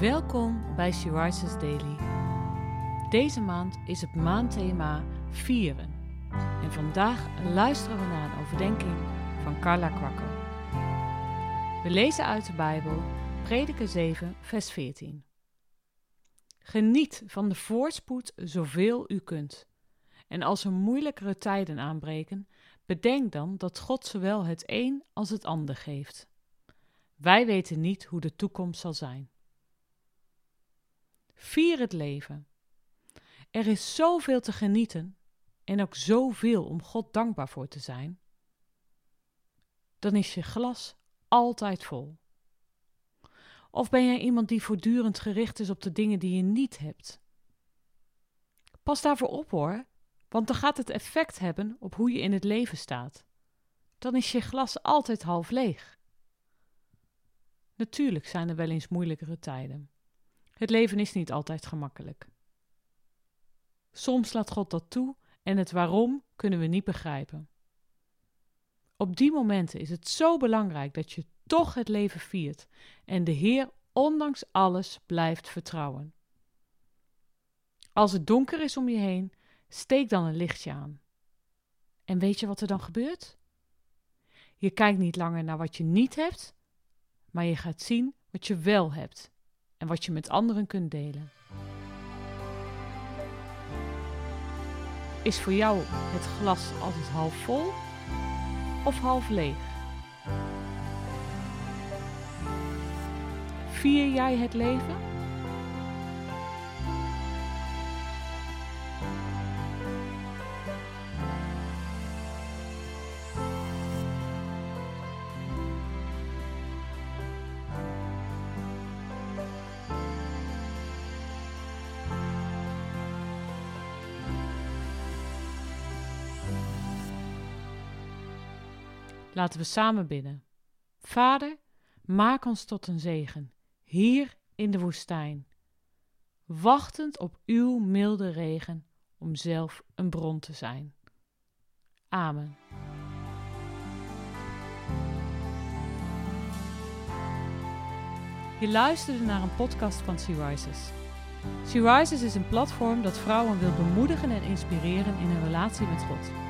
Welkom bij She Rises Daily. Deze maand is het maandthema Vieren. En vandaag luisteren we naar een overdenking van Carla Kwakker. We lezen uit de Bijbel, Prediker 7, vers 14. Geniet van de voorspoed zoveel u kunt. En als er moeilijkere tijden aanbreken, bedenk dan dat God zowel het een als het ander geeft. Wij weten niet hoe de toekomst zal zijn. Vier het leven. Er is zoveel te genieten en ook zoveel om God dankbaar voor te zijn. Dan is je glas altijd vol. Of ben jij iemand die voortdurend gericht is op de dingen die je niet hebt? Pas daarvoor op hoor, want dan gaat het effect hebben op hoe je in het leven staat. Dan is je glas altijd half leeg. Natuurlijk zijn er wel eens moeilijkere tijden. Het leven is niet altijd gemakkelijk. Soms laat God dat toe en het waarom kunnen we niet begrijpen. Op die momenten is het zo belangrijk dat je toch het leven viert en de Heer ondanks alles blijft vertrouwen. Als het donker is om je heen, steek dan een lichtje aan. En weet je wat er dan gebeurt? Je kijkt niet langer naar wat je niet hebt, maar je gaat zien wat je wel hebt en wat je met anderen kunt delen. Is voor jou het glas altijd half vol of half leeg? Vier jij het leven? Laten we samen bidden. Vader, maak ons tot een zegen, hier in de woestijn, wachtend op uw milde regen om zelf een bron te zijn. Amen. Je luisterde naar een podcast van Sea Rises. Sea Rises is een platform dat vrouwen wil bemoedigen en inspireren in hun relatie met God.